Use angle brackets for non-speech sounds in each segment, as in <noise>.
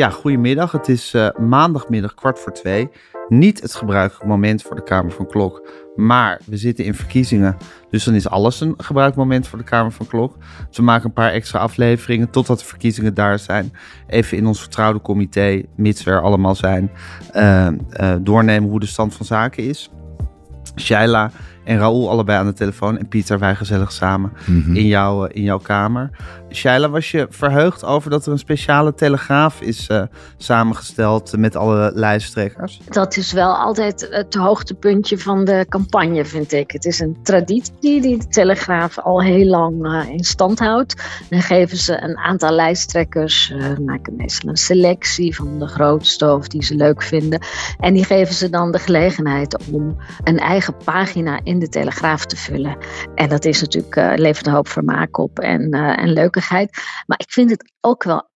Ja, goedemiddag. Het is uh, maandagmiddag kwart voor twee. Niet het gebruikelijk moment voor de Kamer van Klok. Maar we zitten in verkiezingen. Dus dan is alles een gebruikelijk moment voor de Kamer van Klok. Dus we maken een paar extra afleveringen totdat de verkiezingen daar zijn. Even in ons vertrouwde comité, mits we er allemaal zijn, uh, uh, doornemen hoe de stand van zaken is. Shaila en Raoul allebei aan de telefoon. En Pieter, wij gezellig samen Mhm. in, jouw, in jouw kamer. Shaila, was je verheugd over dat er een speciale telegraaf is eh, samengesteld met alle lijsttrekkers? Dat is wel altijd het hoogtepuntje van de campagne, vind ik. Het is een traditie die de Telegraaf al heel lang uh, in stand houdt. Dan geven ze een aantal lijsttrekkers, uh, maken meestal een selectie van de grootste of die ze leuk vinden. En die geven ze dan de gelegenheid om een eigen pagina in de Telegraaf te vullen. En dat is natuurlijk, uh, levert een hoop vermaak op en, en leukigheid. Maar ik vind het ook wel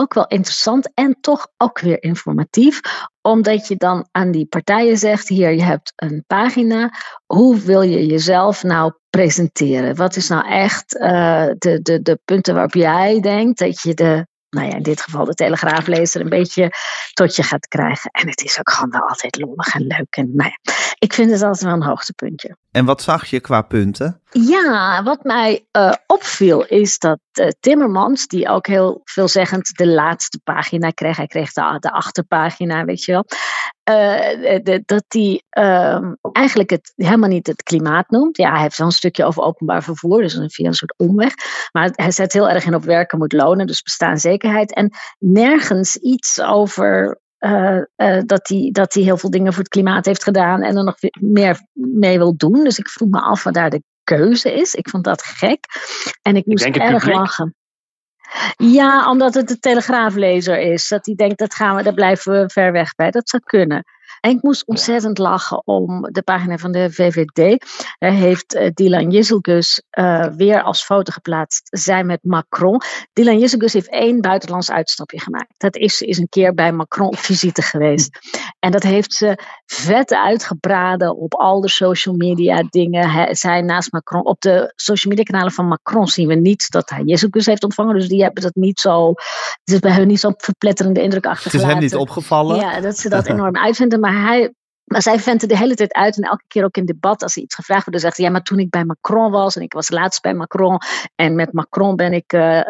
ook wel interessant en toch ook weer informatief. Omdat je dan aan die partijen zegt: hier, je hebt een pagina. Hoe wil je jezelf nou presenteren? Wat is nou echt uh, de, de, de punten waarop jij denkt dat je de. Nou ja, in dit geval de telegraaflezer een beetje tot je gaat krijgen. En het is ook gewoon wel altijd lollig en leuk. En nou ja, ik vind het altijd wel een hoogtepuntje. En wat zag je qua punten? Ja, wat mij uh, opviel is dat uh, Timmermans, die ook heel veelzeggend de laatste pagina kreeg, hij kreeg de, de achterpagina, weet je wel, de, dat hij eigenlijk het, helemaal niet het klimaat noemt. Ja, hij heeft wel een stukje over openbaar vervoer, dus via een soort omweg. Maar hij zet heel erg in op werken moet lonen, dus bestaanszekerheid. En nergens iets over uh, uh, dat hij dat heel veel dingen voor het klimaat heeft gedaan en er nog meer mee wil doen. Dus ik vroeg me af wat daar de keuze is. Ik vond dat gek. En ik moest ik erg lachen. Ja, omdat het de telegraaflezer is. Dat hij denkt, dat gaan we, daar blijven we ver weg bij. Dat zou kunnen. En ik moest ontzettend lachen om de pagina van de VVD. Daar heeft uh, Dylan Jezelgus uh, weer als foto geplaatst. Zij met Macron. Dylan Jezelgus heeft één buitenlands uitstapje gemaakt. Dat is, is een keer bij Macron op visite geweest. En dat heeft ze vet uitgebraden op al de social media dingen. Hij, zij naast Macron. Op de social media kanalen van Macron zien we niet dat hij Jezelgus heeft ontvangen. Dus die hebben dat niet zo. Het is bij hun niet zo'n verpletterende indruk achtergelaten. Het is hem niet opgevallen. Ja, dat ze dat <laughs> enorm uitvinden. Maar hij, maar zij venten de hele tijd uit en elke keer ook in debat als er iets gevraagd wordt, dan zegt hij, ja, maar toen ik bij Macron was en ik was laatst bij Macron en met Macron ben ik, uh,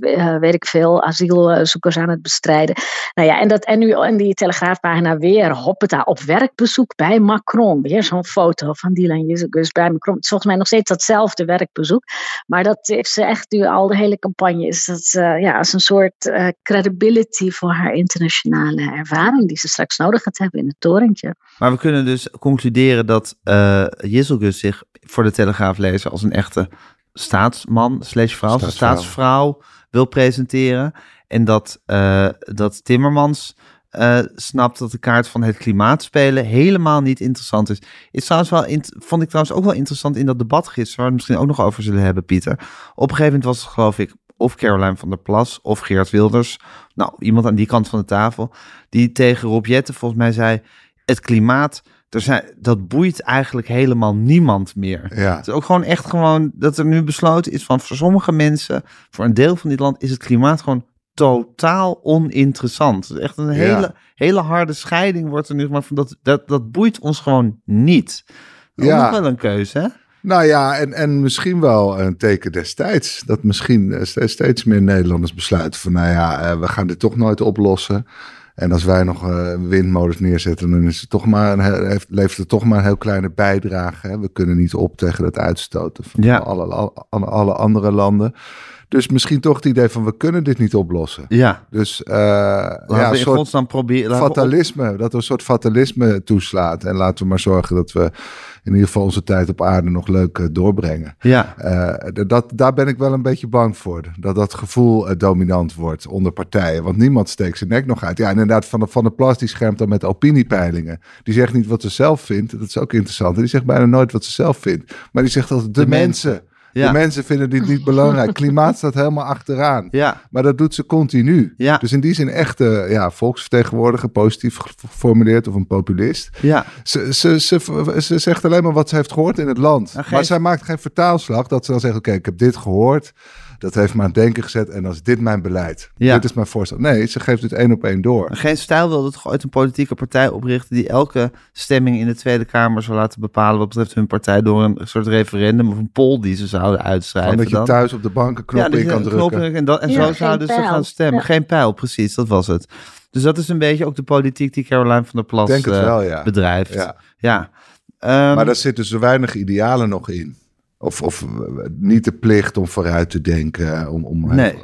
uh, weet ik veel, asielzoekers aan het bestrijden. Nou ja, en, dat, en nu in die telegraafpagina weer hoppeta op werkbezoek bij Macron. Weer zo'n foto van Dylan Jezus bij Macron. Het is volgens mij nog steeds datzelfde werkbezoek, maar dat heeft ze echt nu al de hele campagne is dat ja, als een soort credibility voor haar internationale ervaring die ze straks nodig gaat hebben in het torentje. Maar we kunnen dus concluderen dat uh, Jezelgus zich voor de Telegraaf lezen als een echte staatsman slash vrouw, staatsvrouw. staatsvrouw wil presenteren. En dat, uh, dat Timmermans uh, snapt dat de kaart van het klimaat spelen helemaal niet interessant is. Is trouwens wel, vond ik trouwens ook wel interessant in dat debat gisteren, waar we het misschien ook nog over zullen hebben, Pieter. Op een gegeven moment was het geloof ik of Caroline van der Plas of Geert Wilders, nou iemand aan die kant van de tafel, die tegen Rob Jetten volgens mij zei, het klimaat, er zijn, dat boeit eigenlijk helemaal niemand meer. Ja. Het is ook gewoon echt gewoon dat er nu besloten is van voor sommige mensen, voor een deel van dit land, is het klimaat gewoon totaal oninteressant. Het is echt een hele, ja. hele harde scheiding wordt er nu gemaakt van dat, dat, dat boeit ons gewoon niet. Dat ja. wel een keuze, hè? Nou ja, en, en misschien wel een teken destijds. Dat misschien steeds meer Nederlanders besluiten van, nou ja, we gaan dit toch nooit oplossen. En als wij nog uh, windmolens neerzetten, dan is het toch maar een, heeft, levert het toch maar een heel kleine bijdrage. Hè? We kunnen niet op tegen het uitstoten van ja. alle, alle, alle, andere landen. Dus misschien toch het idee van we kunnen dit niet oplossen. Ja. Dus uh, laten ja, we in godsnaam proberen. Fatalisme, dat er een soort fatalisme toeslaat. En laten we maar zorgen dat we in ieder geval onze tijd op aarde nog leuk uh, doorbrengen. Ja. Uh, dat, daar ben ik wel een beetje bang voor. Dat dat gevoel uh, dominant wordt onder partijen. Want niemand steekt zijn nek nog uit. Ja, inderdaad, Van de, van de Plas die schermt dan met opiniepeilingen. Die zegt niet wat ze zelf vindt. Dat is ook interessant. En die zegt bijna nooit wat ze zelf vindt. Maar die zegt altijd de, de mensen. mensen. Ja. De mensen vinden dit niet belangrijk. Klimaat staat helemaal achteraan. Ja. Maar dat doet ze continu. Ja. Dus in die zin echt uh, ja, volksvertegenwoordiger, positief geformuleerd of een populist. Ja. Ze, ze, ze, ze, zegt alleen maar wat ze heeft gehoord in het land. geef... Maar zij maakt geen vertaalslag dat ze dan zegt, oké, okay, ik heb dit gehoord. Dat heeft me aan het denken gezet en dan is dit mijn beleid. Dit is mijn voorstel. Nee, ze geeft het één op één door. Geen stijl wilde toch ooit een politieke partij oprichten die elke stemming in de Tweede Kamer zou laten bepalen wat betreft hun partij door een soort referendum of een poll die ze zouden uitschrijven. dat je thuis op de bank een knop in kan drukken. En, dat, en zo zouden ze gaan stemmen. Geen pijl, precies, dat was het. Dus dat is een beetje ook de politiek die Caroline van der Plas Denk het wel, ja. bedrijft. Ja. ja. Um, maar daar zitten zo weinig idealen nog in. Of, of niet de plicht om vooruit te denken. Om, om, nee.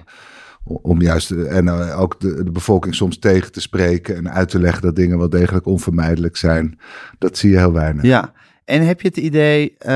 om juist en eh, ook de, de, bevolking soms tegen te spreken en uit te leggen dat dingen wel degelijk onvermijdelijk zijn. Dat zie je heel weinig. Ja, en heb je het idee, uh,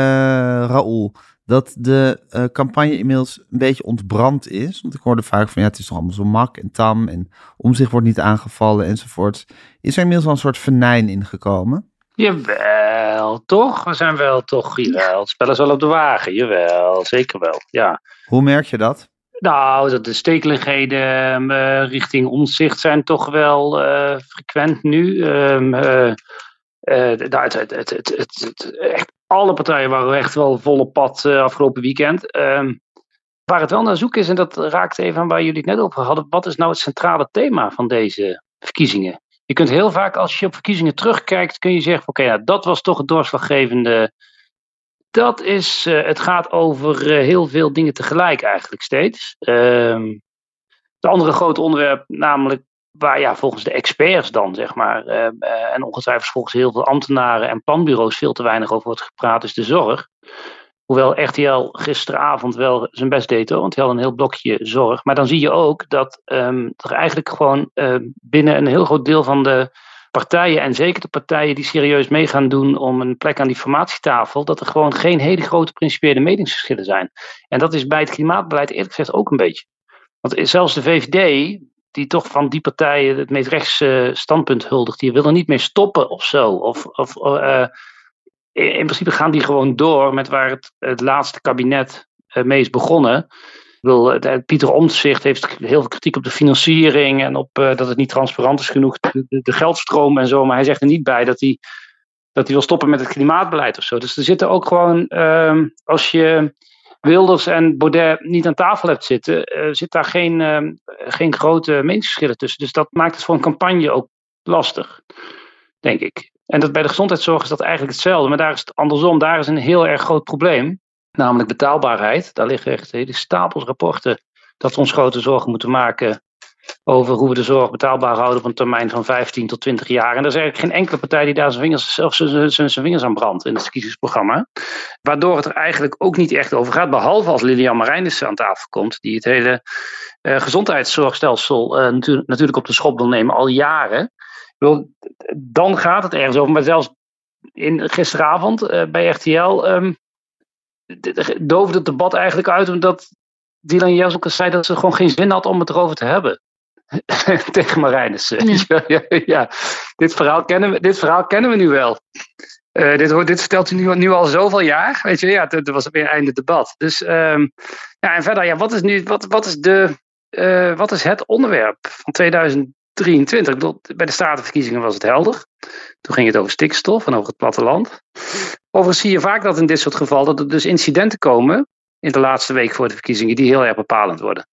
Raoul, dat de uh, campagne inmiddels een beetje ontbrand is? Want ik hoorde vaak van ja, het is toch allemaal zo mak en tam en om zich wordt niet aangevallen enzovoort. Is er inmiddels al een soort venijn ingekomen? Jawel, toch? We zijn wel toch, jawel. Het spel is wel op de wagen, jawel, zeker wel, ja. Hoe merk je dat? Nou, dat de stekeligheden uh, richting omzicht zijn toch wel uh, frequent nu. Um, uh, het, het, het, het, echt alle partijen waren echt wel volle pad afgelopen weekend. Um, waar het wel naar zoek is, en dat raakt even aan waar jullie het net over hadden. Wat is nou het centrale thema van deze verkiezingen? Je kunt heel vaak, als je op verkiezingen terugkijkt, kun je zeggen: oké, okay, dat was toch het doorslaggevende. Dat is, uh, het gaat over uh, heel veel dingen tegelijk eigenlijk steeds. Uh, het andere grote onderwerp, namelijk waar ja, volgens de experts dan, zeg maar, uh, en ongetwijfeld volgens heel veel ambtenaren en planbureaus veel te weinig over wordt gepraat, is de zorg. Hoewel RTL gisteravond wel zijn best deed hoor, want hij had een heel blokje zorg. Maar dan zie je ook dat um, er eigenlijk gewoon uh, binnen een heel groot deel van de partijen, en zeker de partijen die serieus mee gaan doen om een plek aan die formatietafel, dat er gewoon geen hele grote principiële meningsverschillen zijn. En dat is bij het klimaatbeleid eerlijk gezegd ook een beetje. Want zelfs de VVD, die toch van die partijen het meest rechts standpunt huldigt, die wil er niet mee stoppen of zo. Of, of uh, in principe gaan die gewoon door met waar het, het laatste kabinet uh, mee is begonnen. Wil, Pieter Omtzigt heeft heel veel kritiek op de financiering en op uh, dat het niet transparant is genoeg, de, de, geldstroom en zo. Maar hij zegt er niet bij dat hij, dat hij wil stoppen met het klimaatbeleid of zo. Dus er zitten ook gewoon, uh, als je Wilders en Baudet niet aan tafel hebt zitten, uh, zit daar geen, ehm, geen grote meningsverschillen tussen. Dus dat maakt het voor een campagne ook lastig, denk ik. En dat bij de gezondheidszorg is dat eigenlijk hetzelfde. Maar daar is het andersom. Daar is een heel erg groot probleem. Namelijk betaalbaarheid. Daar liggen echt hele stapels rapporten dat we ons grote zorgen moeten maken over hoe we de zorg betaalbaar houden op een termijn van 15 tot 20 jaar. En er is eigenlijk geen enkele partij die daar zijn vingers, zelfs zijn, zijn, vingers aan brandt in het verkiezingsprogramma. Waardoor het er eigenlijk ook niet echt over gaat, behalve als Lilian Marijnissen aan tafel komt, die het hele uh, gezondheidszorgstelsel natuurlijk, natuurlijk op de schop wil nemen al jaren dan gaat het ergens over. Maar zelfs in, gisteravond uh, bij RTL um, doofde het debat eigenlijk uit omdat Dylan Jezelke zei dat ze gewoon geen zin had om het erover te hebben. <laughs> Tegen Marijnissen. Ja. <laughs> ja, ja, Dit, verhaal kennen we, dit verhaal kennen we nu wel. Uh, dit, dit vertelt u nu, nu, al zoveel jaar. Weet je, ja, er was weer einde debat. Dus, um, ja, en verder, ja, wat is nu, wat, wat is de, uh, wat is het onderwerp van 2000, 23. Bij de statenverkiezingen was het helder. Toen ging het over stikstof en over het platteland. Overigens zie je vaak dat in dit soort gevallen dat er dus incidenten komen in de laatste week voor de verkiezingen die heel erg bepalend worden.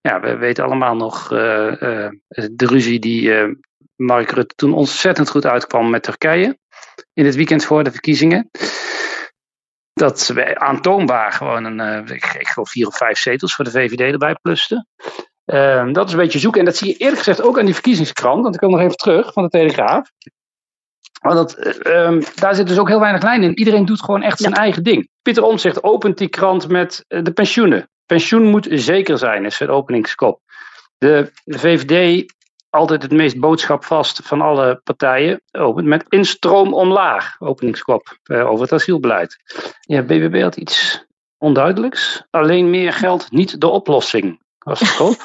Ja, we weten allemaal nog uh, uh, de ruzie die uh, Mark Rutte toen ontzettend goed uitkwam met Turkije in het weekend voor de verkiezingen. Dat we aantoonbaar gewoon een, ik, ik geloof vier of vijf zetels voor de VVD erbij plusten. Um, dat is een beetje zoeken. En dat zie je eerlijk gezegd ook aan die verkiezingskrant. Want ik kom nog even terug van de Telegraaf. Want dat, um, daar zit dus ook heel weinig lijn in. Iedereen doet gewoon echt zijn eigen ding. Pieter Omtzigt opent die krant met uh, de pensioenen. Pensioen moet zeker zijn, is het openingskop. De, VVD, altijd het meest boodschapvast van alle partijen, opent met instroom omlaag, openingskop, uh, over het asielbeleid. Ja, BBB had iets onduidelijks. Alleen meer geld, niet de oplossing was het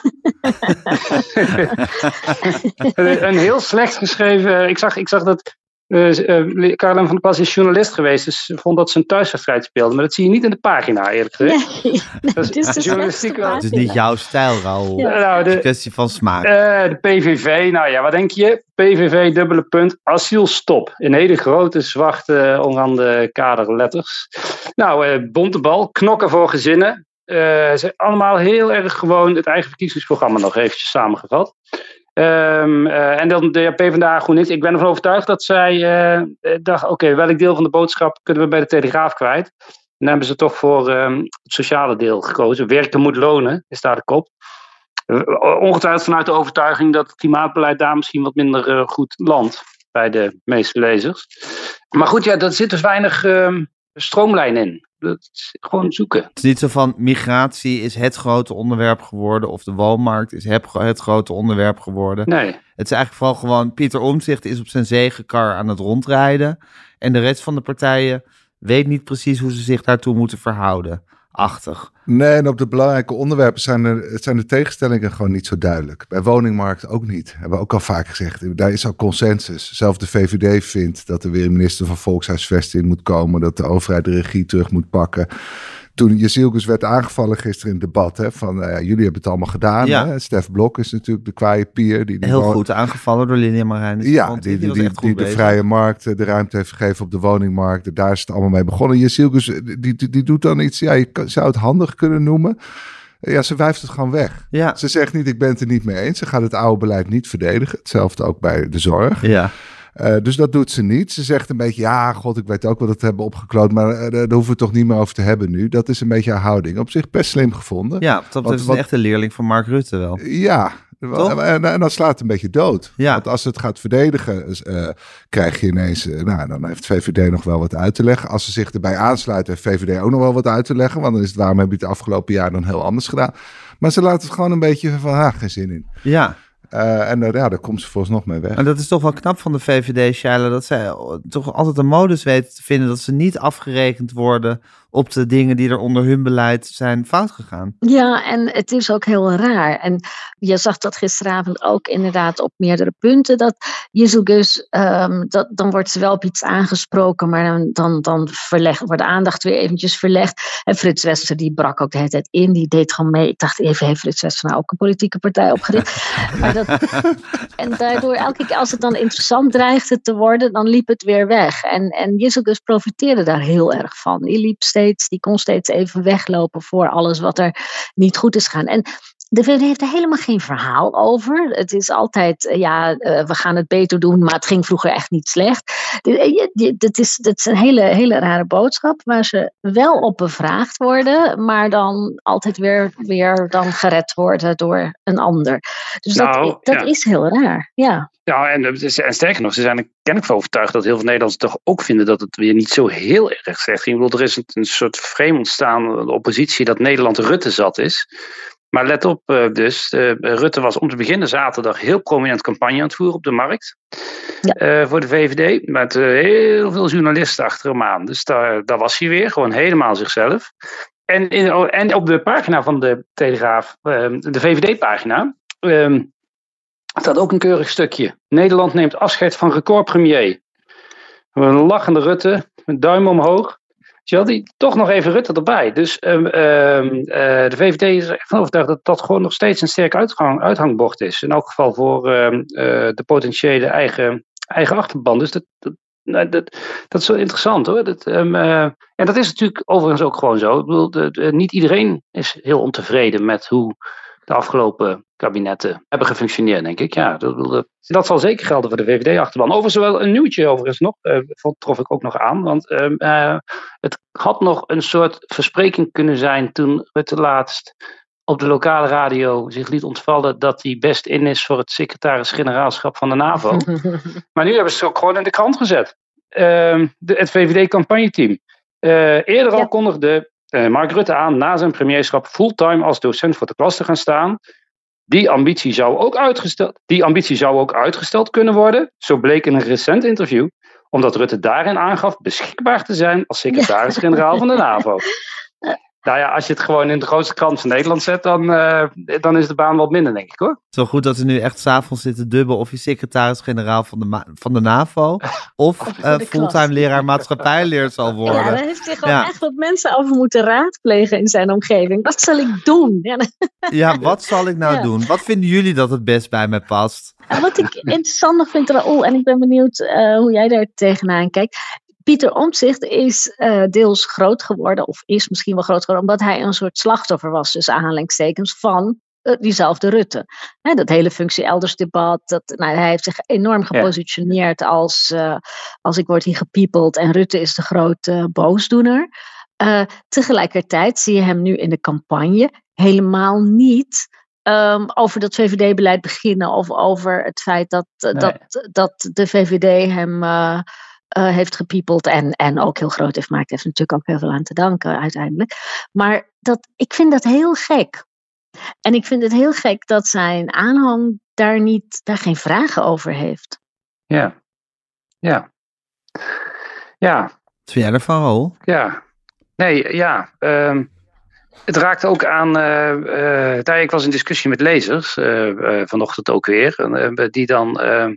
<laughs> een heel slecht geschreven. Ik zag, ik zag dat. Uh, uh, van der Plas is journalist geweest, dus vond dat ze een thuiswedstrijd speelde. Maar dat zie je niet in de pagina, eerlijk gezegd. Nee, <laughs> dat is, is journalistiek wel. Het is niet jouw stijl, Raoul. Ja. Nou, de, het is een kwestie van smaak. Uh, de PVV, nou ja, wat denk je? PVV, dubbele punt, asielstop. In hele grote, zwarte, onrande kaderletters. Nou, bontebal, knokken voor gezinnen. Ze zijn allemaal heel erg gewoon het eigen verkiezingsprogramma nog eventjes samengevat. Um, en dan de PvdA GroenLinks. Ik ben ervan overtuigd dat zij uh, dacht, oké, welk deel van de boodschap kunnen we bij de Telegraaf kwijt? En dan hebben ze toch voor um, het sociale deel gekozen. Werken moet lonen, is daar de kop. ongetwijfeld vanuit de overtuiging dat het klimaatbeleid daar misschien wat minder goed landt bij de meeste lezers. Maar goed, ja, er zit dus weinig um, stroomlijn in. Dat is gewoon zoeken. Het is niet zo van migratie is het grote onderwerp geworden of de woonmarkt is het, het grote onderwerp geworden. Nee. Het is eigenlijk vooral gewoon Pieter Omtzigt is op zijn zegenkar aan het rondrijden en de rest van de partijen weet niet precies hoe ze zich daartoe moeten verhouden achtig. Nee, en op de belangrijke onderwerpen zijn, er, zijn de tegenstellingen gewoon niet zo duidelijk. Bij woningmarkt ook niet. Hebben we ook al vaak gezegd. Daar is al consensus. Zelfs de VVD vindt dat er weer een minister van Volkshuisvesting moet komen. Dat de overheid de regie terug moet pakken toen Jezielkus werd aangevallen gisteren in het debat, hè, van uh, jullie hebben het allemaal gedaan. Ja. Hè? Stef Blok is natuurlijk de kwaaie pier. Die, die Heel goed aangevallen door Linia Marijn. Ja, die, die, die, die de vrije markt eh, de ruimte heeft gegeven op de woningmarkt. Daar is het allemaal mee begonnen. Jezielkus, eh, die, die, die doet dan iets, ja, je zou het handig kunnen noemen. Ja, ze wijft het gewoon weg. Ja. Ze zegt niet, ik ben het er niet mee eens. Ze gaat het oude beleid niet verdedigen. Hetzelfde ook bij de zorg. Ja. Uh, dus dat doet ze niet. Ze zegt een beetje, ja, god, ik weet ook wat het hebben opgekloot, maar uh, daar hoeven we het toch niet meer over te hebben nu. Dat is een beetje haar houding. Op zich best slim gevonden. Ja, dat is een echte leerling van Mark Rutte wel. Ja, en, en, dan slaat het een beetje dood. Ja. Want als het gaat verdedigen, uh, krijg je ineens... nou, dan heeft VVD nog wel wat uit te leggen. Als ze zich erbij aansluiten, heeft VVD ook nog wel wat uit te leggen. Want dan is het, waarom heb je het afgelopen jaar dan heel anders gedaan? Maar ze laten het gewoon een beetje van, ha, geen zin in. Ja, uh, en uh, ja, daar komt ze volgens nog mee weg. En dat is toch wel knap van de VVD, Shaila, dat zij toch altijd een modus weten te vinden dat ze niet afgerekend worden op de dingen die er onder hun beleid zijn fout gegaan. Ja, en het is ook heel raar. En je zag dat gisteravond ook inderdaad op meerdere punten. Dat Jezus, um, dat, dan wordt ze wel op iets aangesproken, maar dan, dan, dan verleg, wordt de aandacht weer eventjes verlegd. En Frits Wester die brak ook de hele tijd in, die deed gewoon mee. Ik dacht even, heeft Frits Wester nou ook een politieke partij opgericht? <laughs> maar dat, en daardoor, elke keer als het dan interessant dreigde te worden, dan liep het weer weg. En, en Jezus profiteerde daar heel erg van. Die liep steeds die kon steeds even weglopen voor alles wat er niet goed is gaan. En de VVD heeft er helemaal geen verhaal over. Het is altijd, eh, ja, uh, we gaan het beter doen, maar het ging vroeger echt niet slecht. Dat is, dat is een hele, hele rare boodschap, waar ze wel op bevraagd worden, maar dan altijd weer, weer dan gered worden door een ander. Dus nou, dat, dat is heel raar, ja. Ja, en, en sterker nog, ze zijn er kennelijk van overtuigd dat heel veel Nederlanders toch ook vinden dat het weer niet zo heel erg slecht ging. Ik bedoel, er is een, een soort frame ontstaan, de oppositie, dat Nederland Rutte zat is. Maar let op, eh, dus, uh, Rutte was om te beginnen zaterdag heel prominent campagne aan het voeren op de markt. Ja. Uh, voor de VVD, met heel veel journalisten achter hem aan. Dus daar, daar was hij weer, gewoon helemaal zichzelf. En, in, en op de pagina van de Telegraaf, de VVD-pagina, um, staat ook een keurig stukje. Nederland neemt afscheid van recordpremier. Een lachende Rutte, een duim omhoog. Die toch nog even Rutte erbij. Dus um, de VVD is er van overtuigd dat dat gewoon nog steeds een sterk uitgang, uithangbord is. In elk geval voor uh, de potentiële eigen, eigen achterban. Dus dat, dat, nou, dat, is wel interessant hoor. Dat, um, en dat is natuurlijk overigens ook gewoon zo. Ik bedoel, niet iedereen is heel ontevreden met hoe de afgelopen kabinetten hebben gefunctioneerd, denk ik. Ja, dat, dat zal zeker gelden voor de VVD-achterban. Overigens wel een nieuwtje overigens nog, uh, trof ik ook nog aan. Want uh, het had nog een soort verspreking kunnen zijn toen het laatst op de lokale radio zich liet ontvallen dat hij best in is voor het secretaris-generaalschap van de NAVO. <laughs> maar nu hebben ze het ook gewoon in de krant gezet. Uh, de, het VVD-campagneteam. Uh, eerder al kondigde Mark Rutte aan na zijn premierschap fulltime als docent voor de klas te gaan staan. Die ambitie, zou ook uitgesteld, die ambitie zou ook uitgesteld kunnen worden, zo bleek in een recent interview, omdat Rutte daarin aangaf beschikbaar te zijn als secretaris-generaal van de NAVO. <laughs> Nou ja, als je het gewoon in de grootste krant van Nederland zet, dan, uh, dan is de baan wat minder, denk ik hoor. Het is wel goed dat we nu echt s'avonds zitten dubben of je secretaris-generaal van de, van de NAVO <laughs> of uh, fulltime leraar maatschappijleer zal worden. Ja, daar heeft hij gewoon echt wat mensen over moeten raadplegen in zijn omgeving. Wat zal ik doen? <laughs> Ja, ja wat zal ik nou doen? Wat vinden jullie dat het best bij mij past? En wat ik interessant nog vind, Raoul, en ik ben benieuwd uh, hoe jij daar tegenaan kijkt Pieter Omtzigt is uh, deels groot geworden, of is misschien wel groot geworden, omdat hij een soort slachtoffer was, dus aanhalingstekens, van uh, diezelfde Rutte. Dat hele functie elders debat, dat, nou, hij heeft zich enorm gepositioneerd ja. als, uh, als ik word hier gepiepeld en Rutte is de grote boosdoener. tegelijkertijd zie je hem nu in de campagne helemaal niet um, over dat VVD-beleid beginnen of over het feit dat, nee. dat, dat de VVD hem uh, uh, heeft gepiepeld en, en ook heel groot heeft gemaakt. Heeft natuurlijk ook heel veel aan te danken uiteindelijk. Maar dat, ik vind dat heel gek. En ik vind het heel gek dat zijn aanhang daar, niet, daar geen vragen over heeft. Ja, ja. Ja. Wat vind jij ervan, Raoul? Ja. Nee, ja. Um, het raakt ook aan. Uh, uh, ik was in discussie met lezers, uh, vanochtend ook weer, die dan ehm,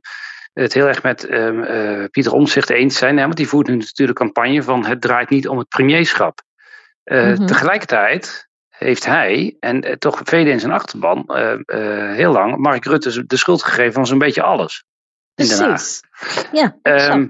het heel erg met ehm, Pieter Omtzigt eens zijn. Hè, want die voert nu natuurlijk campagne van het draait niet om het premierschap. Mm-hmm. Tegelijkertijd heeft hij, en toch velen in zijn achterban, heel lang Mark Rutte de schuld gegeven van zo'n beetje alles. Precies. Ja, exact. Um, en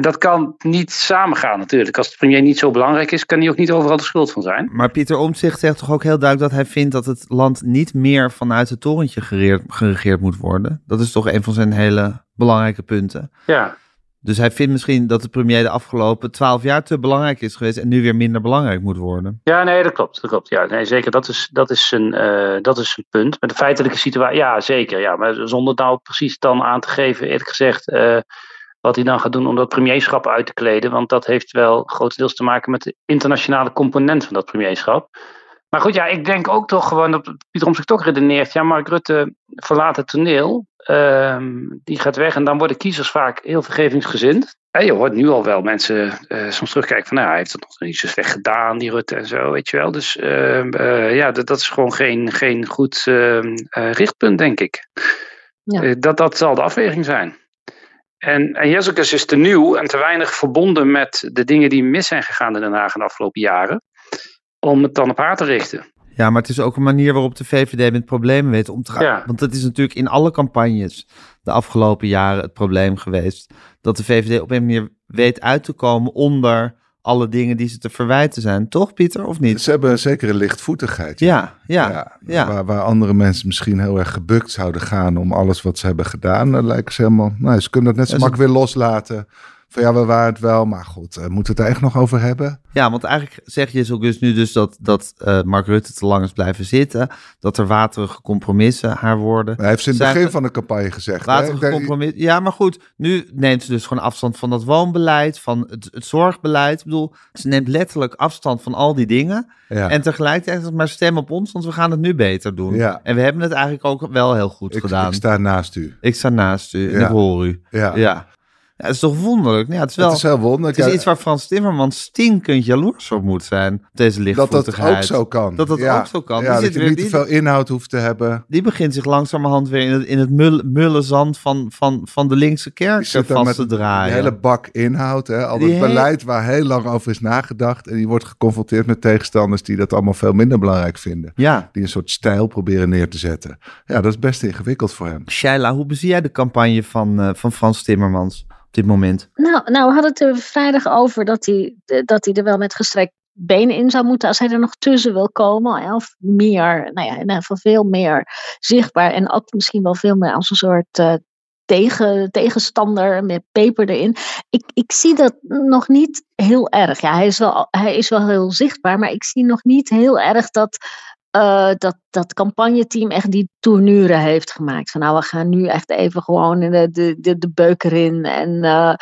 dat kan niet samengaan natuurlijk. Als de premier niet zo belangrijk is, kan hij ook niet overal de schuld van zijn. Maar Pieter Omtzigt zegt toch ook heel duidelijk dat hij vindt dat het land niet meer vanuit het torentje geregeerd, geregeerd moet worden. Dat is toch een van zijn hele belangrijke punten. Ja. Dus hij vindt misschien dat de premier de afgelopen twaalf jaar te belangrijk is geweest en nu weer minder belangrijk moet worden. Ja, nee, dat klopt. Dat klopt. Ja, nee, zeker. Dat is, dat is, een, uh, dat is een punt. Met de feitelijke situatie, ja, zeker. Ja, maar zonder nou precies dan aan te geven, eerlijk gezegd. Uh, wat hij dan gaat doen om dat premierschap uit te kleden. Want dat heeft wel grotendeels te maken met de internationale component van dat premierschap. Maar goed, ja, ik denk ook toch gewoon dat Pieter zich toch redeneert. Ja, Mark Rutte verlaat het toneel. Uh, die gaat weg en dan worden kiezers vaak heel vergevingsgezind. En je hoort nu al wel mensen uh, soms terugkijken van, nou, hij heeft het nog niet zo slecht gedaan, die Rutte en zo, weet je wel. Dus uh, ja, dat, dat, is gewoon geen, geen goed ehm, richtpunt, denk ik. Ja. dat, dat zal de afweging zijn. En, en Jezus is te nieuw en te weinig verbonden met de dingen die mis zijn gegaan in Den Haag in de afgelopen jaren. Om het dan op haar te richten. Ja, maar het is ook een manier waarop de VVD met problemen weet om te gaan. Ja. Want dat is natuurlijk in alle campagnes de afgelopen jaren het probleem geweest. Dat de VVD op een manier weet uit te komen onder alle dingen die ze te verwijten zijn. Toch, Pieter, of niet? Ze hebben een lichtvoetigheid. Ja, ja, ja. ja. Waar, waar, andere mensen misschien heel erg gebukt zouden gaan om alles wat ze hebben gedaan. Dan lijken ze helemaal... Nou, ze kunnen het net zo makkelijk weer loslaten van ja, we waren het wel, maar goed, uh, moeten we het daar echt nog over hebben? Ja, want eigenlijk zeg je ook dus nu dus dat, dat uh, Mark Rutte te lang is blijven zitten, dat er waterige compromissen haar worden. Hij heeft ze in het begin van de campagne gezegd. Waterige compromissen, ja, maar goed, nu neemt ze dus gewoon afstand van dat woonbeleid, van het, het zorgbeleid. Ik bedoel, ze neemt letterlijk afstand van al die dingen. Ja. En tegelijkertijd maar stem op ons, want we gaan het nu beter doen. Ja. En we hebben het eigenlijk ook wel heel goed ik, gedaan. Ik sta naast u. Ik sta naast u ik hoor u. Ja. Ja. Het is toch wonderlijk? Ja, het is wel, het is heel wonderlijk. Het is iets waar Frans Timmermans stinkend jaloers op moet zijn. Deze lichtvoetigheid. Dat dat ook zo kan. Dat dat ja. ook zo kan. Ja, die dat je niet te veel inhoud hoeft te hebben. Die begint zich langzamerhand weer in het, in het mul, mulle zand van, van, van de linkse kerk vast te draaien. Een hele bak inhoud. Hè? Al het beleid waar heel lang over is nagedacht. En die wordt geconfronteerd met tegenstanders die dat allemaal veel minder belangrijk vinden. Ja. Die een soort stijl proberen neer te zetten. Ja, dat is best ingewikkeld voor hem. Shaila, hoe bezie jij de campagne van, uh, van Frans Timmermans? Dit moment? Nou, nou we hadden het er vrijdag over dat hij, dat hij er wel met gestrekt benen in zou moeten als hij er nog tussen wil komen. Of meer, nou ja, in ieder geval veel meer zichtbaar. En ook misschien wel veel meer als een soort uh, tegen, tegenstander met peper erin. Ik, ik zie dat nog niet heel erg. Ja, hij is, wel, hij is wel heel zichtbaar, maar ik zie nog niet heel erg dat uh, dat dat campagneteam echt die tournure heeft gemaakt. Van nou, we gaan nu echt even gewoon de, de, de, de beuk erin en uh,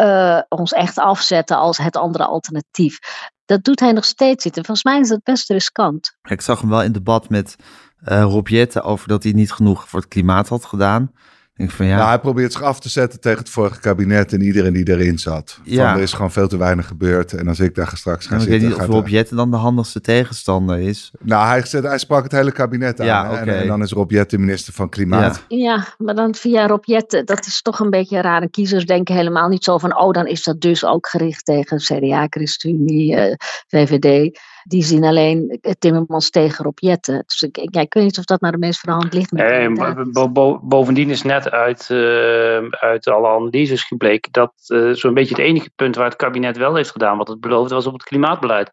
uh, ons echt afzetten als het andere alternatief. Dat doet hij nog steeds niet. En volgens mij is dat best riskant. Ik zag hem wel in debat met Rob Jetten over dat hij niet genoeg voor het klimaat had gedaan. Van, ja. Nou, hij probeert zich af te zetten tegen het vorige kabinet en iedereen die erin zat. Ja. Van, er is gewoon veel te weinig gebeurd. En als ik daar straks ga ja, zitten... Ik weet niet of Rob Jetten dan de handigste tegenstander is. Nou, hij, zet, hij sprak het hele kabinet aan. Ja, okay. en, en, dan is Rob Jetten minister van Klimaat. Ja. ja, maar dan via Rob Jetten, dat is toch een beetje raar. En kiezers denken helemaal niet zo van... oh, dan is dat dus ook gericht tegen CDA, ChristenUnie, uh, VVD... die zien alleen Timmermans tegen Rob Jetten. Dus ik, ik, ik weet niet of dat nou de meest verhand ligt. Nee, bo bo bovendien is net uit, uh, uit alle analyses gebleken dat uh, zo'n beetje het enige punt waar het kabinet wel heeft gedaan wat het beloofde was op het klimaatbeleid.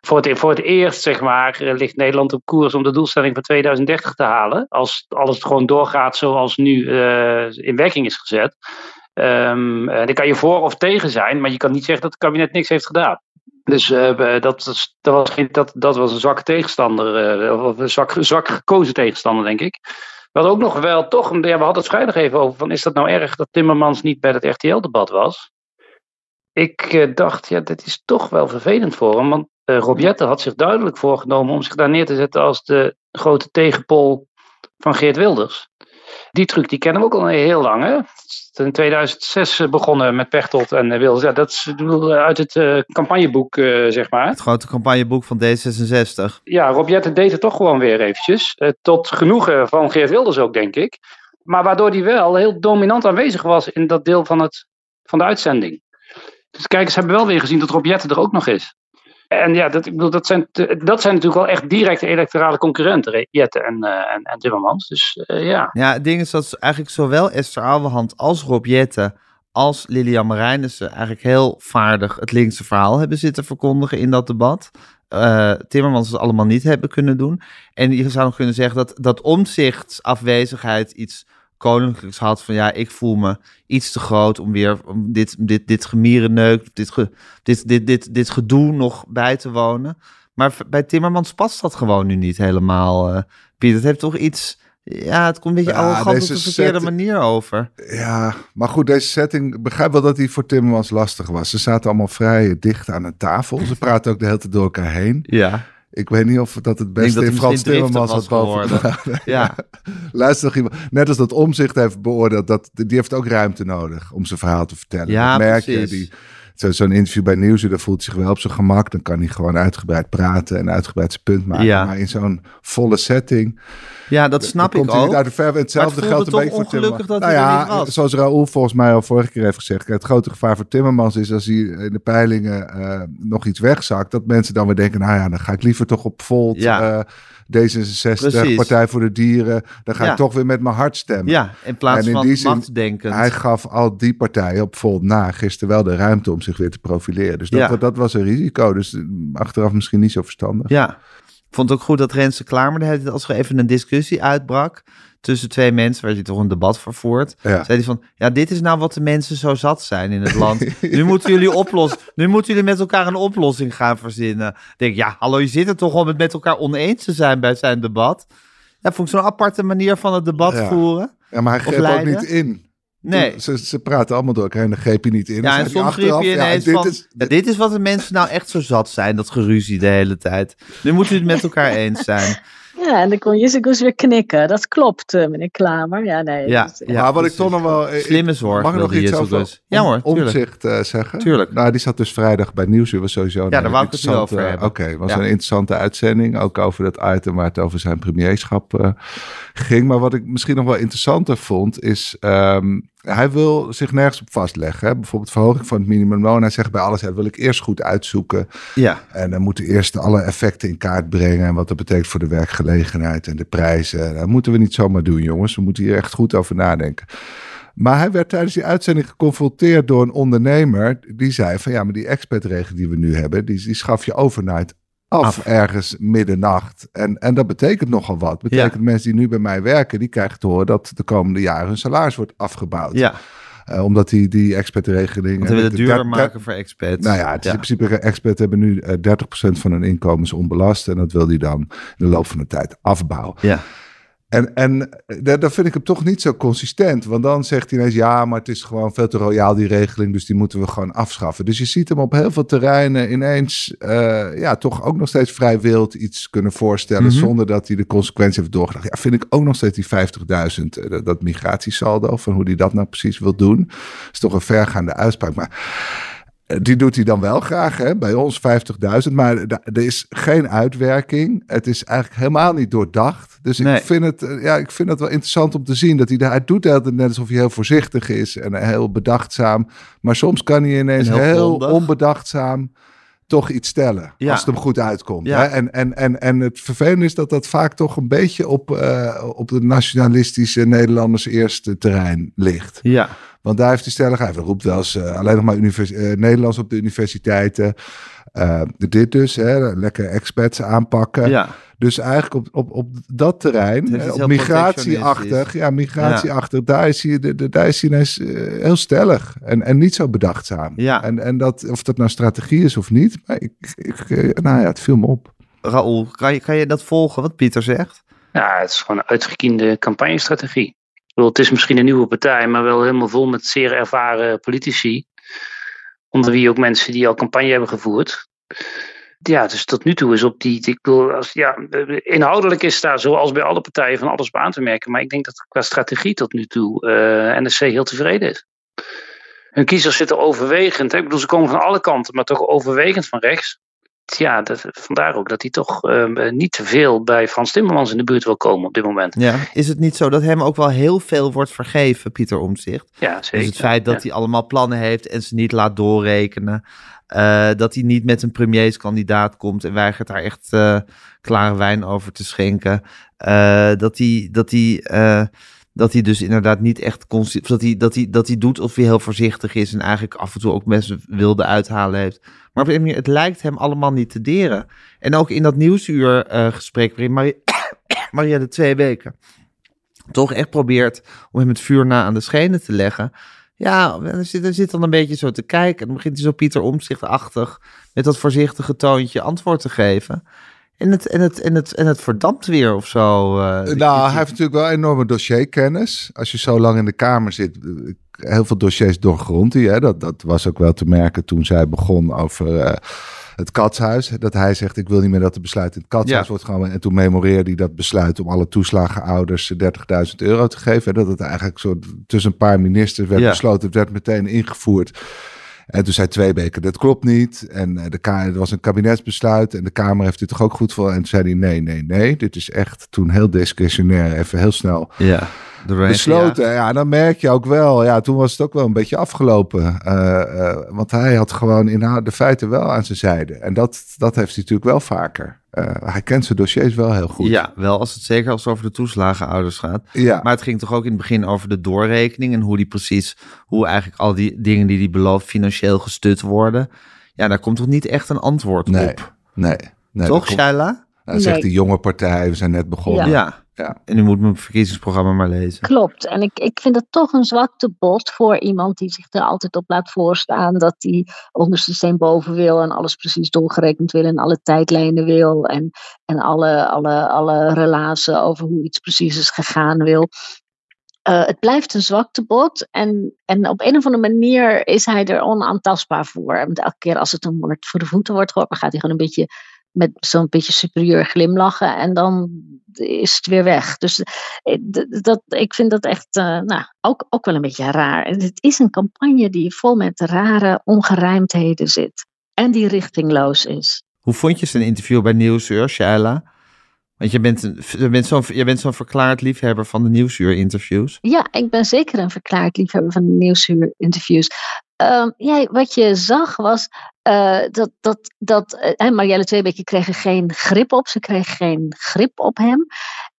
Voor het, voor het eerst, zeg maar, ligt Nederland op koers om de doelstelling van 2030 te halen. Als alles gewoon doorgaat zoals nu uh, in werking is gezet. Um, daar kan je voor of tegen zijn, maar je kan niet zeggen dat het kabinet niks heeft gedaan. Dus uh, dat, dat, was dat, dat was een zwakke tegenstander, uh, of een zwak, zwak gekozen tegenstander, denk ik. We hadden ook nog wel toch, we hadden het vrijdag even over, van is dat nou erg dat Timmermans niet bij het RTL-debat was? Ik uh, dacht, ja, dit is toch wel vervelend voor hem, want Rob had zich duidelijk voorgenomen om zich daar neer te zetten als de grote tegenpol van Geert Wilders. Die truc die kennen we ook al heel lang. Hè? In 2006 begonnen met Pechtold en Wilders. Ja, dat is uit het uh, campagneboek, uh, zeg maar. Het grote campagneboek van D66. Ja, Rob deed het toch gewoon weer eventjes. Uh, tot genoegen van Geert Wilders ook, denk ik. Maar waardoor hij wel heel dominant aanwezig was in dat deel van, het, van de uitzending. Dus kijkers hebben wel weer gezien dat Rob er ook nog is. En ja, dat, ik bedoel, dat, zijn, dat zijn natuurlijk wel echt directe electorale concurrenten, Jette en, uh, en, Timmermans. Dus uh, ja. Ja, het ding is dat eigenlijk zowel Esther Ouwehand als Rob Jette als Lilian Marijnissen eigenlijk heel vaardig het linkse verhaal hebben zitten verkondigen in dat debat. Uh, Timmermans het allemaal niet hebben kunnen doen. En je zou nog kunnen zeggen dat, dat omzichtsafwezigheid iets koninklijks had van ja, ik voel me iets te groot om weer om dit, dit, dit gemierenneuk, dit, ge, dit, dit, dit, dit gedoe nog bij te wonen. Maar bij Timmermans past dat gewoon nu niet helemaal, uh, Piet. Het heeft toch iets... Ja, het komt een beetje ja, arrogant op de verkeerde manier over. Ja, maar goed, deze setting... Ik begrijp wel dat die voor Timmermans lastig was. Ze zaten allemaal vrij dicht aan een tafel. Ze <laughs> praten ook de hele tijd door elkaar heen. Ja. Ik weet niet of dat het beste in Frans Timmermans had boven. <laughs> ja. <laughs> Luister nog iemand. Net als dat Omzicht heeft beoordeeld, dat, die heeft ook ruimte nodig om zijn verhaal te vertellen. Ja, dat merk precies. je. Die, Zo'n interview bij Nieuwsuur, daar voelt hij zich wel op zijn gemak. Dan kan hij gewoon uitgebreid praten en uitgebreid zijn punt maken. Ja. Maar in zo'n volle setting... Ja, dat snap dan ik ook. uit de verf. Hetzelfde het geldt een beetje voor Timmermans. dat nou ja, zoals Raoul volgens mij al vorige keer heeft gezegd. Het grote gevaar voor Timmermans is als hij in de peilingen eh, nog iets wegzakt. Dat mensen dan weer denken, nou ja, dan ga ik liever toch op Volt... Ja. eh, D66, Precies. Partij voor de Dieren. Dan ga Ja. ik toch weer met mijn hart stemmen. Ja, in plaats En in van die zin. Hij gaf al die partijen op Volt na gisteren wel de ruimte om zich weer te profileren. Dus dat, Ja. dat was een risico. Dus eh, achteraf misschien niet zo verstandig. Ja, ik vond het ook goed dat Renze Klamer, als er even een discussie uitbrak tussen twee mensen, waar hij toch een debat vervoert, Ja. zei hij van, ja, dit is nou wat de mensen zo zat zijn in het land. Nu moeten jullie oplossen, nu moeten jullie met elkaar een oplossing gaan verzinnen. Ik denk, ja, hallo, je zit er toch om het met elkaar oneens te zijn bij zijn debat. Ja, vond ik zo'n aparte manier van het debat Ja. voeren. Ja, maar hij greep ook niet in. Nee. Toen- Ze, ze praten allemaal door elkaar en dan greep je niet in. Ja, en soms je ja, ineens dit van, is- dit is wat de mensen nou echt zo zat zijn, dat geruzie de hele tijd. Nu moeten jullie het met elkaar eens zijn. Ja, en dan kon Jessicus weer knikken. Dat klopt, eh, meneer Klamer. Ja, nee. Ja, ja. maar wat ik toch nog wel... Slimme zorg Mag ik nog iets Jezus over dus. Ja hoor, tuurlijk. omzicht eh, zeggen? Tuurlijk. Nou, die zat dus vrijdag bij Nieuwsuur. Was sowieso een daar wou ik het nu interessante- over hebben. Oké, het was Ja. een interessante uitzending. Ook over dat item waar het over zijn premierschap eh, ging. Maar wat ik misschien nog wel interessanter vond, is... ehm, hij wil zich nergens op vastleggen. Hè? Bijvoorbeeld verhoging van het minimumloon. Hij zegt bij alles, dat wil ik eerst goed uitzoeken. Ja, En dan moeten we eerst alle effecten in kaart brengen. En wat dat betekent voor de werkgelegenheid en de prijzen. Dat moeten we niet zomaar doen, jongens. We moeten hier echt goed over nadenken. Maar hij werd tijdens die uitzending geconfronteerd door een ondernemer. Die zei van ja, maar die expertregel die we nu hebben, die, die schaf je overnight af, ergens middernacht. En, en dat betekent nogal wat. Betekent mensen die nu bij mij werken, die krijgen te horen dat de komende jaren hun salaris wordt afgebouwd. ja. Eh, omdat die, die expertregeling... want we willen het de- duurder de- maken voor expats. nou ja, het is ja. in principe, experts hebben nu eh, 30% van hun inkomens onbelast. En dat wil hij dan in de loop van de tijd afbouwen. Ja. En, en eh, daar vind ik hem toch niet zo consistent. Want dan zegt hij ineens, ja, maar het is gewoon veel te royaal die regeling. Dus die moeten we gewoon afschaffen. Dus je ziet hem op heel veel terreinen ineens, eh, ja, toch ook nog steeds vrij wild iets kunnen voorstellen. Mhm. Zonder dat hij de consequentie heeft doorgedacht. Ja, vind ik ook nog steeds die 50.000, eh, dat, dat migratiesaldo. Van hoe hij dat nou precies wil doen. is toch een vergaande uitspraak. Maar die doet hij dan wel graag, hè? bij ons 50.000. Maar er is geen uitwerking. Het is eigenlijk helemaal niet doordacht. Dus Nee. ik, vind het, eh, ja, ik vind het wel interessant om te zien dat hij daar. Hij doet de net alsof hij heel voorzichtig is en heel bedachtzaam. Maar soms kan hij ineens En heel onbedachtzaam toch iets stellen. Ja. Als het hem goed uitkomt. Ja. Hè? En, en, en, en het vervelende is dat dat vaak toch een beetje op, eh, op het nationalistische Nederlanders eerste terrein ligt. Ja, Want daar heeft hij stellig, hij roept wel eens eh, alleen nog maar univers- eh, Nederlands op de universiteiten. Eh, dit dus, hè, lekker expats aanpakken. ja. Dus eigenlijk op, op, op dat terrein, op migratieachtig, ja, migratieachtig, daar is hij, de, de- daar is hij ineens eh, heel stellig en, en niet zo bedachtzaam. Ja. En, en dat, of dat nou strategie is of niet, maar ik, ik, nou ja, het viel me op. Raoul, kan je, kan je dat volgen wat Pieter zegt? Ja, het is gewoon een uitgekiende campagnestrategie. Bedoel, het is misschien een nieuwe partij, maar wel helemaal vol met zeer ervaren politici. Onder wie ook mensen die al campagne hebben gevoerd. Ja, dus tot nu toe is op die. Ik bedoel, als, ja, inhoudelijk is daar zoals bij alle partijen van alles op aan te merken. Maar ik denk dat qua strategie tot nu toe eh NSC heel tevreden is. Hun kiezers zitten overwegend. Ik bedoel, ze komen van alle kanten, maar toch overwegend van rechts. Ja, dat, vandaar ook dat hij toch eh, niet te veel bij Frans Timmermans in de buurt wil komen op dit moment. Ja. Is het niet zo dat hem ook wel heel veel wordt vergeven, Pieter Omtzigt? Ja, zeker. Dus het feit dat hij allemaal plannen heeft en ze niet laat doorrekenen. eh, dat hij niet met een premierskandidaat komt en weigert daar echt eh, klare wijn over te schenken. dat, hij, dat, hij, dat hij dus inderdaad niet echt... of Dat hij, dat, hij, dat hij doet of hij heel voorzichtig is en eigenlijk af en toe ook mensen wilde uithalen heeft. Maar op een het lijkt hem allemaal niet te deren. En ook in dat nieuwsuur eh, gesprek waarin Marie, <coughs> Marielle twee weken toch echt probeert om hem het vuur na aan de schenen te leggen. Ja, er zit, zit dan een beetje zo te kijken. En dan begint hij zo Pieter Omzichtachtig met dat voorzichtige toontje antwoord te geven. En het, en het, en het, en het verdampt weer of zo. eh. nou, hij heeft natuurlijk wel enorme dossierkennis. Als je zo lang in de Kamer zit, eh, heel veel dossiers doorgrondt hij. Hè? Dat, dat was ook wel te merken toen zij begon over eh, het katshuis. Dat hij zegt, ik wil niet meer dat het besluit in het katshuis Ja. wordt genomen. En toen memoreerde hij dat besluit om alle toeslagenouders 30.000 euro te geven. En dat het eigenlijk zo tussen een paar ministers werd Ja. besloten. Het werd meteen ingevoerd. En toen zei twee weken, dat klopt niet. En eh, de er was een kabinetsbesluit en de Kamer heeft dit toch ook goed voor. En toen zei hij, nee, nee, nee. Dit is echt toen heel discretionair, even heel snel ja, besloten. Ja, dan merk je ook wel. Ja, toen was het ook wel een beetje afgelopen. Eh, eh, want hij had gewoon inhoud de feiten wel aan zijn zijde. En dat, dat heeft hij natuurlijk wel vaker. Eh, hij kent zijn dossiers wel heel goed. Ja, wel als het zeker als het over de toeslagenouders gaat. ja. Maar het ging toch ook in het begin over de doorrekening en hoe die precies, hoe eigenlijk al die dingen die hij belooft financieel gestut worden. Ja, daar komt toch niet echt een antwoord nee, op. nee. nee toch, komt- Shaila? Dan zegt Nee. die jonge partij, we zijn net begonnen. Ja. Ja. En u moet mijn verkiezingsprogramma maar lezen. Klopt. En ik, ik vind het toch een zwaktebod voor iemand die zich er altijd op laat voorstaan. Dat hij onderste steen boven wil en alles precies doorgerekend wil en alle tijdlijnen wil. En, en alle, alle, alle relaties over hoe iets precies is gegaan wil. Eh, het blijft een zwaktebod en, en op een of andere manier is hij er onaantastbaar voor. Want elke keer als het hem wordt, voor de voeten wordt geworpen, gaat hij gewoon een beetje met zo'n beetje superieur glimlachen en dan is het weer weg. Dus eh, dat, ik vind dat echt eh, nou, ook, ook wel een beetje raar. Het is een campagne die vol met rare ongerijmdheden zit en die richtingloos is. Hoe vond je zijn interview bij Nieuwsuur, Shaila? Want je bent, een, je bent zo'n je bent zo'n verklaard liefhebber van de Nieuwsuur-interviews. Ja, ik ben zeker een verklaard liefhebber van de nieuwsuur-interviews. Ehm, ja, wat je zag was eh, dat, dat, dat eh, Marielle Tweebeke kreeg er geen grip op. Ze kreeg geen grip op hem.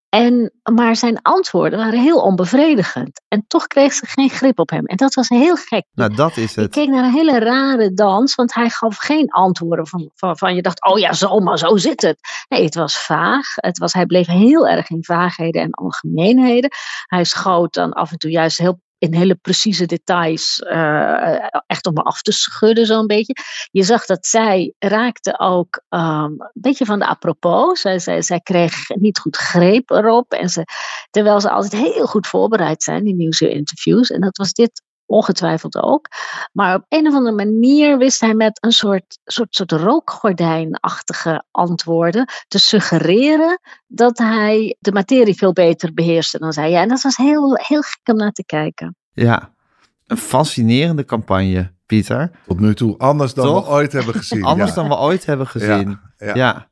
En, maar zijn antwoorden waren heel onbevredigend. En toch kreeg ze geen grip op hem. En dat was heel gek. Nou, dat is het. keek naar een hele rare dans, want hij gaf geen antwoorden van, van, van je dacht, oh ja, zo, maar zo zit het. Nee, het was vaag. Het was, hij bleef heel erg in vaagheden en algemeenheden. Hij schoot dan af en toe juist heel in hele precieze details, eh, echt om me af te schudden zo'n beetje. Je zag dat zij raakte ook ehm, een beetje van de apropos. Zij, zij, zij kreeg niet goed greep erop. En ze, terwijl ze altijd heel goed voorbereid zijn, die nieuwsinterviews. En dat was dit ongetwijfeld ook. Maar op een of andere manier wist hij met een soort, soort, soort rookgordijnachtige antwoorden te suggereren dat hij de materie veel beter beheerste dan zij. Ja, en dat was heel, heel gek om naar te kijken. Ja, een fascinerende campagne, Pieter. Tot nu toe anders dan Toch? we ooit hebben gezien. Anders ja. dan we ooit hebben gezien. Ja. Ja.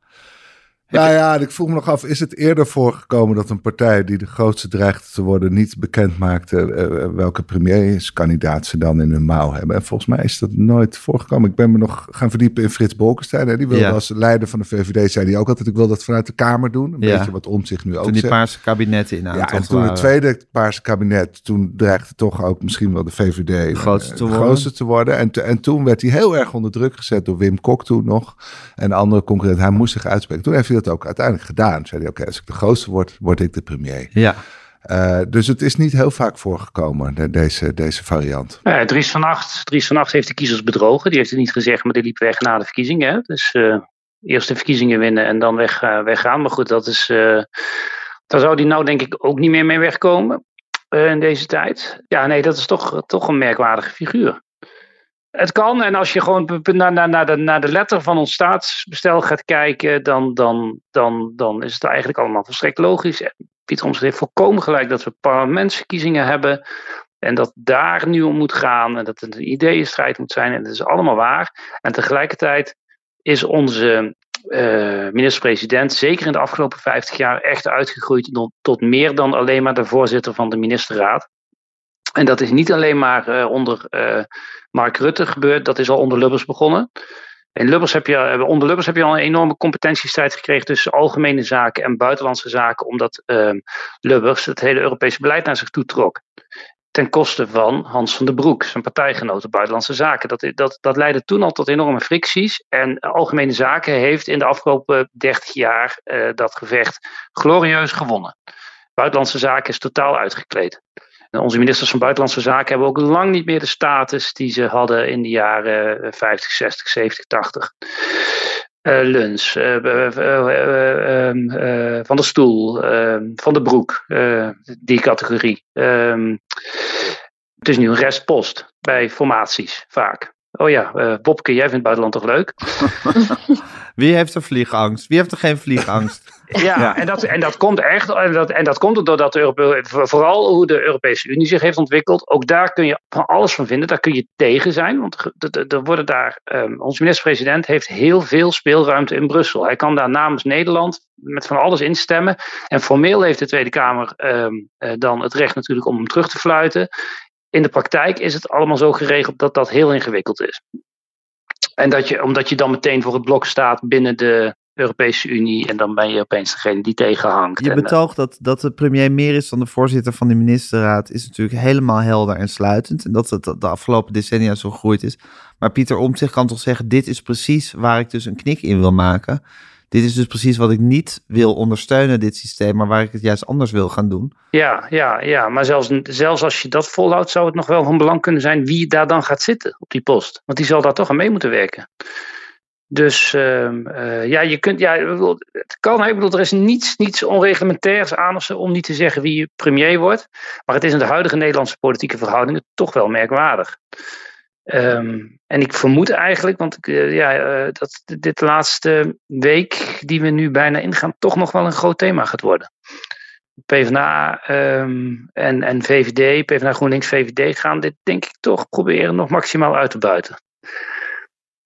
Nou ja, ik vroeg me nog af, is het eerder voorgekomen dat een partij die de grootste dreigt te worden niet bekend maakte uh, welke premierskandidaat ze dan in hun mouw hebben? En volgens mij is dat nooit voorgekomen. Ik ben me nog gaan verdiepen in Frits Bolkestein. Hè? Die wilde als leider van de VVD, zei hij ook altijd, ik wil dat vanuit de Kamer doen. Een beetje wat om zich nu ook Toen die paarse kabinetten in Ja, en toen het tweede paarse kabinet, toen dreigde toch ook misschien wel de VVD de grootste, te, worden. grootste te worden. En, en toen werd hij heel erg onder druk gezet door Wim Kok toen nog. En andere concurrenten. Hij moest zich uitspreken. Toen heeft hij dat ook uiteindelijk gedaan. Zei hij, oké, als ik de grootste word, word ik de premier. Ja. Uh, dus het is niet heel vaak voorgekomen, deze, deze variant. Ja, Dries van Acht, Dries van Acht heeft de kiezers bedrogen. Die heeft het niet gezegd, maar die liep weg na de verkiezingen. Hè? Dus uh, eerst de verkiezingen winnen en dan weg, uh, weggaan. Maar goed, dat is, daar zou die nou denk ik ook niet meer mee wegkomen in deze tijd. Ja, nee, dat is toch, toch een merkwaardige figuur. Het kan, en als je gewoon naar, naar, naar, de, naar de letter van ons staatsbestel gaat kijken, dan, dan, dan, dan is het eigenlijk allemaal volstrekt logisch. Pieter Omtzigt heeft volkomen gelijk dat we parlementsverkiezingen hebben. En dat daar nu om moet gaan. En dat het een ideeënstrijd moet zijn. En dat is allemaal waar. En tegelijkertijd is onze uh, minister-president, zeker in de afgelopen 50 jaar, echt uitgegroeid tot meer dan alleen maar de voorzitter van de ministerraad. En dat is niet alleen maar uh, onder uh, Mark Rutte gebeurd, dat is al onder Lubbers begonnen. In Lubbers heb je, eh, onder Lubbers heb je al een enorme competentiestrijd gekregen tussen algemene zaken en buitenlandse zaken, omdat uh, Lubbers het hele Europese beleid naar zich toe trok. Ten koste van Hans van den Broek, zijn partijgenoten buitenlandse zaken. Dat, dat, dat leidde toen al tot enorme fricties. En Algemene Zaken heeft in de afgelopen 30 jaar dat gevecht glorieus gewonnen. Buitenlandse Zaken is totaal uitgekleed. Onze ministers van Buitenlandse Zaken hebben ook lang niet meer de status die ze hadden in de jaren 50, 60, 70, 80. Uh, Luns, uh, uh, Van der Stoel, ehm, Van der Broek, eh, die categorie. Ehm, het is nu een restpost bij formaties vaak. Oh ja, uh, Bobke, jij vindt buitenland toch leuk? <laughs> <laughs> Wie heeft er vliegangst? Wie heeft er geen vliegangst? <laughs> Ja, En, dat, en dat komt echt, en dat, en dat komt doordat de Europe, vooral hoe de Europese Unie zich heeft ontwikkeld. Ook daar kun je van alles van vinden, daar kun je tegen zijn. Want er worden daar, um, onze minister-president heeft heel veel speelruimte in Brussel. Hij kan daar namens Nederland met van alles instemmen. En formeel heeft de Tweede Kamer um, uh, dan het recht natuurlijk om hem terug te fluiten. In de praktijk is het allemaal zo geregeld dat dat heel ingewikkeld is. En dat je, omdat je dan meteen voor het blok staat binnen de Europese Unie en dan ben je opeens degene die tegenhangt. Je betoogt dat, dat de premier meer is dan de voorzitter van de ministerraad is natuurlijk helemaal helder en sluitend. En dat het de afgelopen decennia zo gegroeid is. Maar Pieter Omtzigt kan toch zeggen, dit is precies waar ik dus een knik in wil maken dit is dus precies wat ik niet wil ondersteunen, dit systeem, maar waar ik het juist anders wil gaan doen. Ja, ja, ja. maar zelfs, zelfs als je dat volhoudt, zou het nog wel van belang kunnen zijn wie daar dan gaat zitten op die post. Want die zal daar toch aan mee moeten werken. Dus uh, ja, je kunt, ja, het kan, ik bedoel, er is niets, niets onreglementairs aan of om niet te zeggen wie premier wordt. Maar het is in de huidige Nederlandse politieke verhoudingen toch wel merkwaardig. Um, en ik vermoed eigenlijk, want uh, ja, uh, dat dit laatste week die we nu bijna ingaan, toch nog wel een groot thema gaat worden. PvdA um, en, en VVD, PvdA GroenLinks, VVD gaan dit denk ik toch proberen nog maximaal uit te buiten.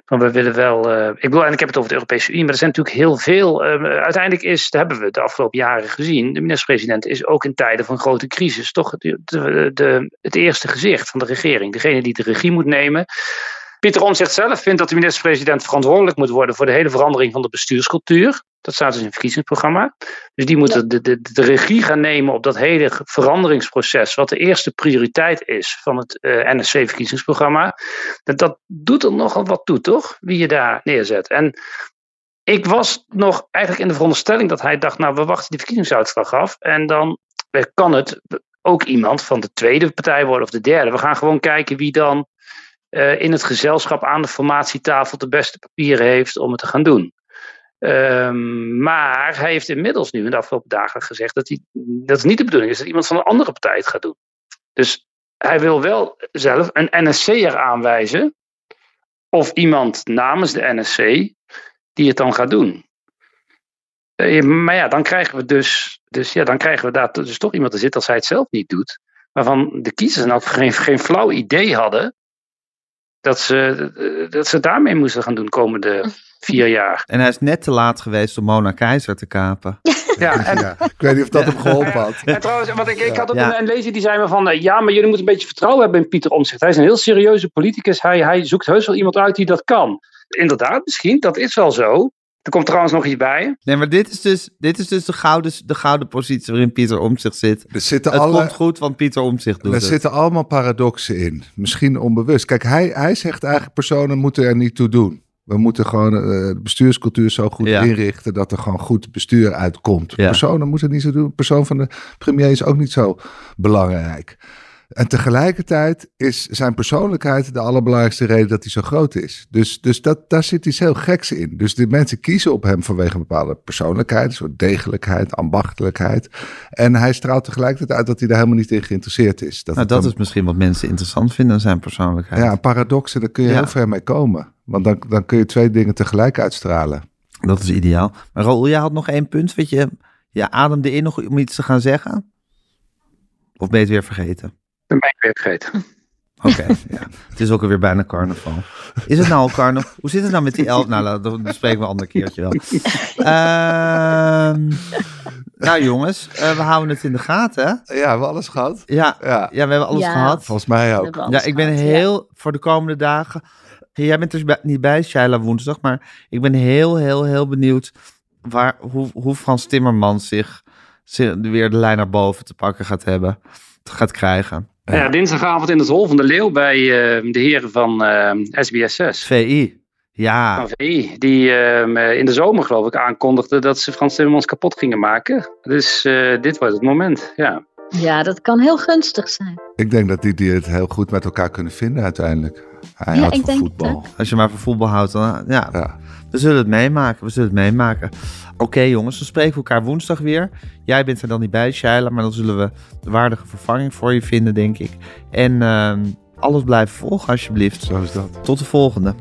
Want we willen wel. Uh, ik bedoel, en ik heb het over de Europese Unie, maar er zijn natuurlijk heel veel. Uh, uiteindelijk is, dat hebben we de afgelopen jaren gezien. De minister-president is ook in tijden van grote crisis toch de, het eerste gezicht van de regering. Degene die de regie moet nemen. Pieter Omtzigt zelf vindt dat de minister-president verantwoordelijk moet worden voor de hele verandering van de bestuurscultuur. Dat staat dus in het verkiezingsprogramma. Dus die moeten de, de, de regie gaan nemen op dat hele veranderingsproces, wat de eerste prioriteit is van het uh, eh, NSC-verkiezingsprogramma. Dat, dat doet er nogal wat toe, toch? Wie je daar neerzet. En ik was nog eigenlijk in de veronderstelling dat hij dacht, nou, we wachten die verkiezingsuitslag af en dan kan het ook iemand van de tweede partij worden of de derde. We gaan gewoon kijken wie dan uh, in het gezelschap aan de formatietafel de beste papieren heeft om het te gaan doen. Um, maar hij heeft inmiddels nu in de afgelopen dagen gezegd dat, hij, dat het niet de bedoeling is dat iemand van een andere partij het gaat doen. Dus hij wil wel zelf een NSC'er aanwijzen. Of iemand namens de NSC die het dan gaat doen. Uh, maar ja, dan krijgen we dus, dus, ja, dan krijgen we daar dus toch iemand te zitten als hij het zelf niet doet. Waarvan de kiezers nou geen, geen flauw idee hadden dat ze, dat ze daarmee moesten gaan doen komende vier jaar. En hij is net te laat geweest om Mona Keizer te kapen. Ja, en, Ja, ik weet niet of dat hem geholpen had. en trouwens, want ik, ik had ook Ja. een, een lezer die zei me van, eh, ja, maar jullie moeten een beetje vertrouwen hebben in Pieter Omtzigt. Hij is een heel serieuze politicus. Hij, hij zoekt heus wel iemand uit die dat kan. Inderdaad, misschien, dat is wel zo. Er komt trouwens nog iets bij. Nee, maar dit is dus, dit is dus de, gouden, de gouden positie waarin Pieter Omtzigt zit. Er zitten, Het alle, komt goed, want Pieter Omtzigt doet er het. zitten allemaal paradoxen in. Misschien onbewust. Kijk, hij, hij zegt eigenlijk personen moeten er niet toe doen. We moeten gewoon eh, de bestuurscultuur zo goed Ja. inrichten dat er gewoon goed bestuur uitkomt. Ja. Personen moeten niet zo doen. De persoon van de premier is ook niet zo belangrijk. En tegelijkertijd is zijn persoonlijkheid de allerbelangrijkste reden dat hij zo groot is. Dus, dus dat, daar zit iets heel geks in. Dus de mensen kiezen op hem vanwege een bepaalde persoonlijkheid, een soort degelijkheid, ambachtelijkheid. En hij straalt tegelijkertijd uit dat hij daar helemaal niet in geïnteresseerd is. Dat Nou, dat dan- is misschien wat mensen interessant vinden aan zijn persoonlijkheid. ja, een paradox, en daar kun je Ja. heel ver mee komen. Want dan, dan kun je twee dingen tegelijk uitstralen. Dat is ideaal. Maar Raoul, jij had nog één punt. Weet je, je ademde in nog om iets te gaan zeggen? Of ben je het weer vergeten? Dat ben ik weer vergeten. <laughs> Oké, ja. Het is ook alweer bijna carnaval. Is het nou al carnaval? <laughs> Hoe zit het nou met die elf? Nou, dat bespreken we een ander keertje wel. Ehm, nou jongens, eh, we houden het in de gaten, hè? Ja, we hebben alles gehad. Ja, Ja, ja we hebben alles Ja. gehad. volgens mij ook. Ja, ik ben heel voor de komende dagen. Jij bent dus bij- niet bij Shaila woensdag, maar ik ben heel, heel, heel benieuwd waar, hoe, hoe Frans Timmermans zich, zich weer de lijn naar boven te pakken gaat hebben, gaat krijgen. Ja. dinsdagavond in het Hol van de Leeuw bij eh, de heren van eh, SBS6. VI. Ja, Van VI, die ehm, eh, in de zomer geloof ik aankondigde dat ze Frans Timmermans kapot gingen maken. Dus eh, dit wordt het moment, ja. Ja, dat kan heel gunstig zijn. Ik denk dat die, die het heel goed met elkaar kunnen vinden uiteindelijk. Hij Ja, houdt ik van denk het voetbal. als je maar van voetbal houdt, dan ja, Ja. We zullen het meemaken. We zullen het meemaken. Oké jongens, we spreken elkaar woensdag weer. Jij bent er dan niet bij, Shaila, maar dan zullen we de waardige vervanging voor je vinden, denk ik. En ehm, alles blijven volgen, alsjeblieft. Zo is dat. Tot de volgende.